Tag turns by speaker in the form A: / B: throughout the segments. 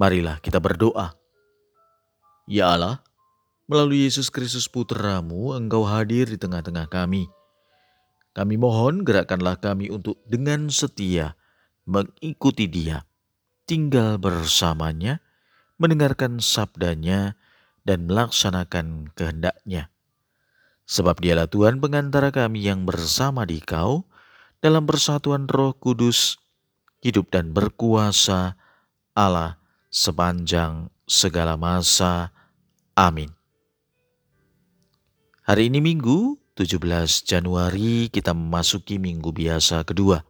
A: Marilah kita berdoa. Ya Allah, melalui Yesus Kristus Putramu, Engkau hadir di tengah-tengah kami. Kami mohon gerakkanlah kami untuk dengan setia mengikuti dia, tinggal bersamanya, mendengarkan sabdanya, dan melaksanakan kehendaknya. Sebab dialah Tuhan pengantara kami yang bersama di kau, dalam persatuan roh kudus, hidup dan berkuasa Allah sepanjang segala masa. Amin. Hari ini Minggu 17 Januari kita memasuki minggu biasa kedua.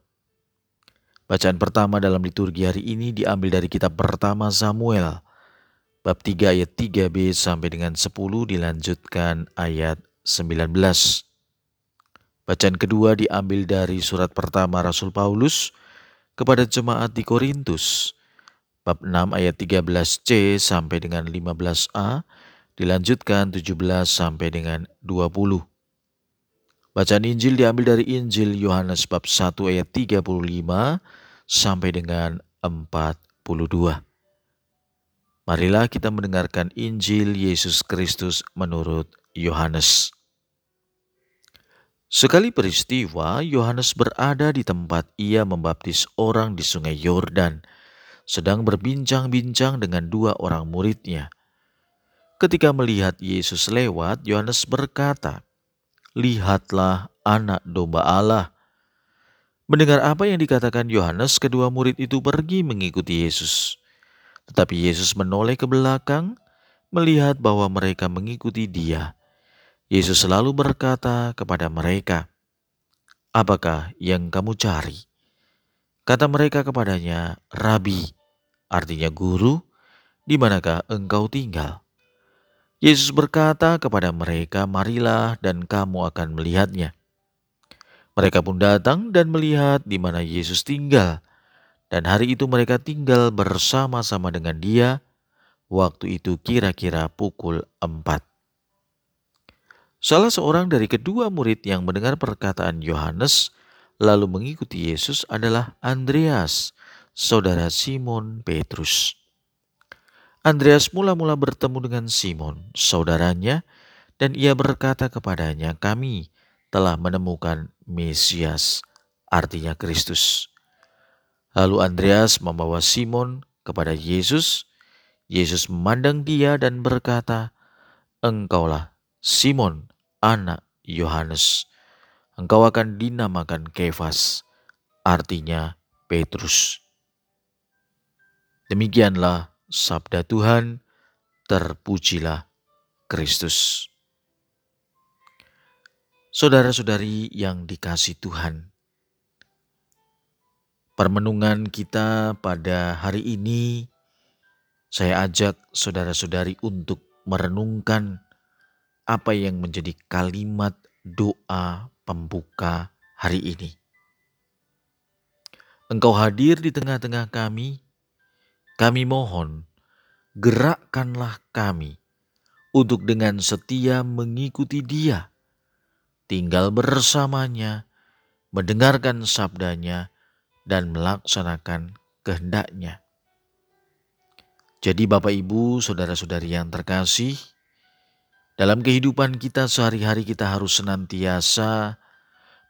A: Bacaan pertama dalam liturgi hari ini diambil dari kitab pertama Samuel bab 3 ayat 3b sampai dengan 10 dilanjutkan ayat 19. Bacaan kedua diambil dari surat pertama Rasul Paulus kepada jemaat di Korintus bab 6 ayat 13c sampai dengan 15a, dilanjutkan 17 sampai dengan 20. Bacaan Injil diambil dari Injil Yohanes bab 1 ayat 35 sampai dengan 42. Marilah kita mendengarkan Injil Yesus Kristus menurut Yohanes. Sekali peristiwa, Yohanes berada di tempat ia membaptis orang di sungai Yordan sedang berbincang-bincang dengan dua orang muridnya. Ketika melihat Yesus lewat, Yohanes berkata, "Lihatlah Anak Domba Allah." Mendengar apa yang dikatakan Yohanes, kedua murid itu pergi mengikuti Yesus. Tetapi Yesus menoleh ke belakang, melihat bahwa mereka mengikuti Dia. Yesus selalu berkata kepada mereka, "Apakah yang kamu cari?" Kata mereka kepadanya, "Rabi, artinya guru, di manakah engkau tinggal? Yesus berkata kepada mereka, marilah dan kamu akan melihatnya. Mereka pun datang dan melihat di mana Yesus tinggal. Dan hari itu mereka tinggal bersama-sama dengan dia. Waktu itu kira-kira pukul empat. Salah seorang dari kedua murid yang mendengar perkataan Yohanes lalu mengikuti Yesus adalah Andreas saudara Simon Petrus. Andreas mula-mula bertemu dengan Simon, saudaranya, dan ia berkata kepadanya, "Kami telah menemukan Mesias, artinya Kristus." Lalu Andreas membawa Simon kepada Yesus. Yesus memandang dia dan berkata, "Engkaulah Simon, anak Yohanes. Engkau akan dinamakan Kefas, artinya Petrus." Demikianlah sabda Tuhan, terpujilah Kristus. Saudara-saudari yang dikasih Tuhan, permenungan kita pada hari ini, saya ajak saudara-saudari untuk merenungkan apa yang menjadi kalimat doa pembuka hari ini. Engkau hadir di tengah-tengah kami, kami mohon, gerakkanlah kami untuk dengan setia mengikuti Dia, tinggal bersamanya, mendengarkan sabdanya, dan melaksanakan kehendaknya. Jadi Bapak Ibu, Saudara-saudari yang terkasih, dalam kehidupan kita sehari-hari kita harus senantiasa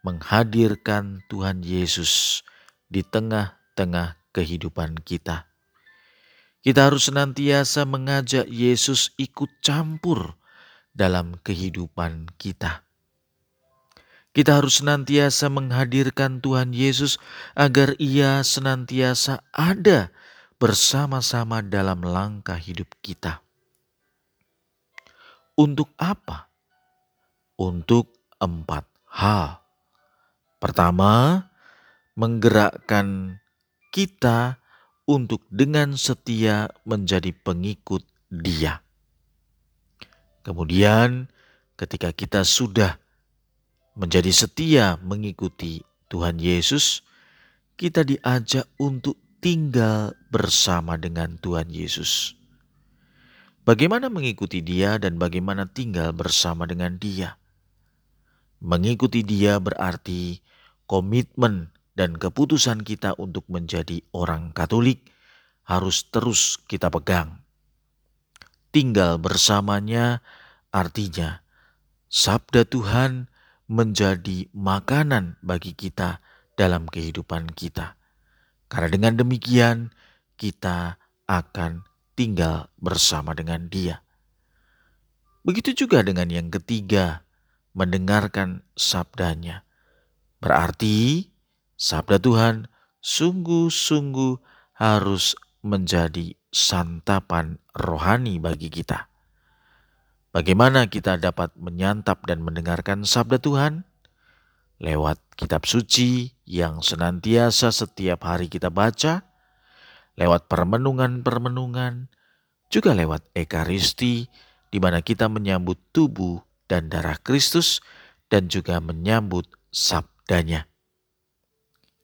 A: menghadirkan Tuhan Yesus di tengah-tengah kehidupan kita. Kita harus senantiasa mengajak Yesus ikut campur dalam kehidupan kita. Kita harus senantiasa menghadirkan Tuhan Yesus agar Ia senantiasa ada bersama-sama dalam langkah hidup kita. Untuk apa? Untuk empat hal. Pertama, menggerakkan kita untuk dengan setia menjadi pengikut Dia. Kemudian, ketika kita sudah menjadi setia mengikuti Tuhan Yesus, kita diajak untuk tinggal bersama dengan Tuhan Yesus. Bagaimana mengikuti Dia dan bagaimana tinggal bersama dengan Dia? Mengikuti Dia berarti komitmen dan keputusan kita untuk menjadi orang Katolik harus terus kita pegang. Tinggal bersamanya artinya sabda Tuhan menjadi makanan bagi kita dalam kehidupan kita. Karena dengan demikian kita akan tinggal bersama dengan Dia. Begitu juga dengan yang ketiga, mendengarkan sabdanya. Berarti Sabda Tuhan sungguh-sungguh harus menjadi santapan rohani bagi kita. Bagaimana kita dapat menyantap dan mendengarkan sabda Tuhan? Lewat kitab suci yang senantiasa setiap hari kita baca, lewat permenungan-permenungan, juga lewat ekaristi di mana kita menyambut tubuh dan darah Kristus dan juga menyambut sabdanya.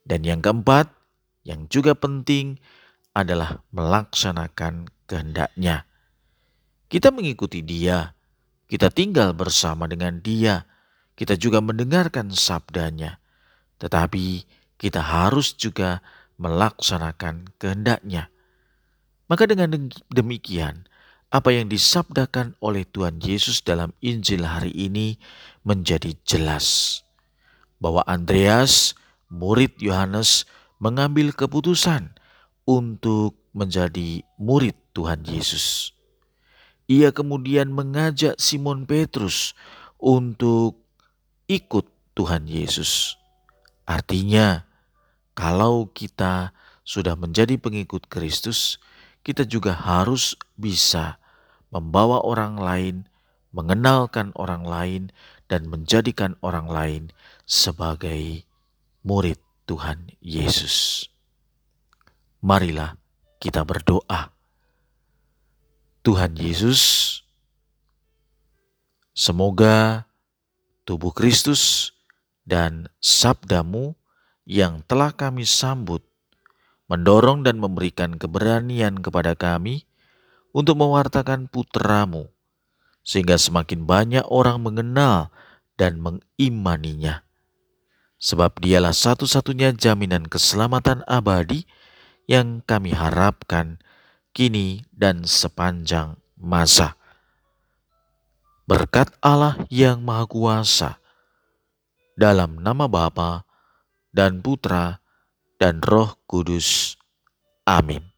A: Dan yang keempat, yang juga penting adalah melaksanakan kehendaknya. Kita mengikuti dia, kita tinggal bersama dengan dia, kita juga mendengarkan sabdanya. Tetapi kita harus juga melaksanakan kehendaknya. Maka dengan demikian, apa yang disabdakan oleh Tuhan Yesus dalam Injil hari ini menjadi jelas bahwa Andreas murid Yohanes mengambil keputusan untuk menjadi murid Tuhan Yesus. Ia kemudian mengajak Simon Petrus untuk ikut Tuhan Yesus. Artinya, kalau kita sudah menjadi pengikut Kristus, kita juga harus bisa membawa orang lain, mengenalkan orang lain, dan menjadikan orang lain sebagai murid Tuhan Yesus. Marilah kita berdoa. Tuhan Yesus, semoga tubuh Kristus dan sabdamu yang telah kami sambut mendorong dan memberikan keberanian kepada kami untuk mewartakan putramu, sehingga semakin banyak orang mengenal dan mengimaninya sebab dialah satu-satunya jaminan keselamatan abadi yang kami harapkan kini dan sepanjang masa. Berkat Allah yang Maha Kuasa, dalam nama Bapa dan Putra dan Roh Kudus. Amin.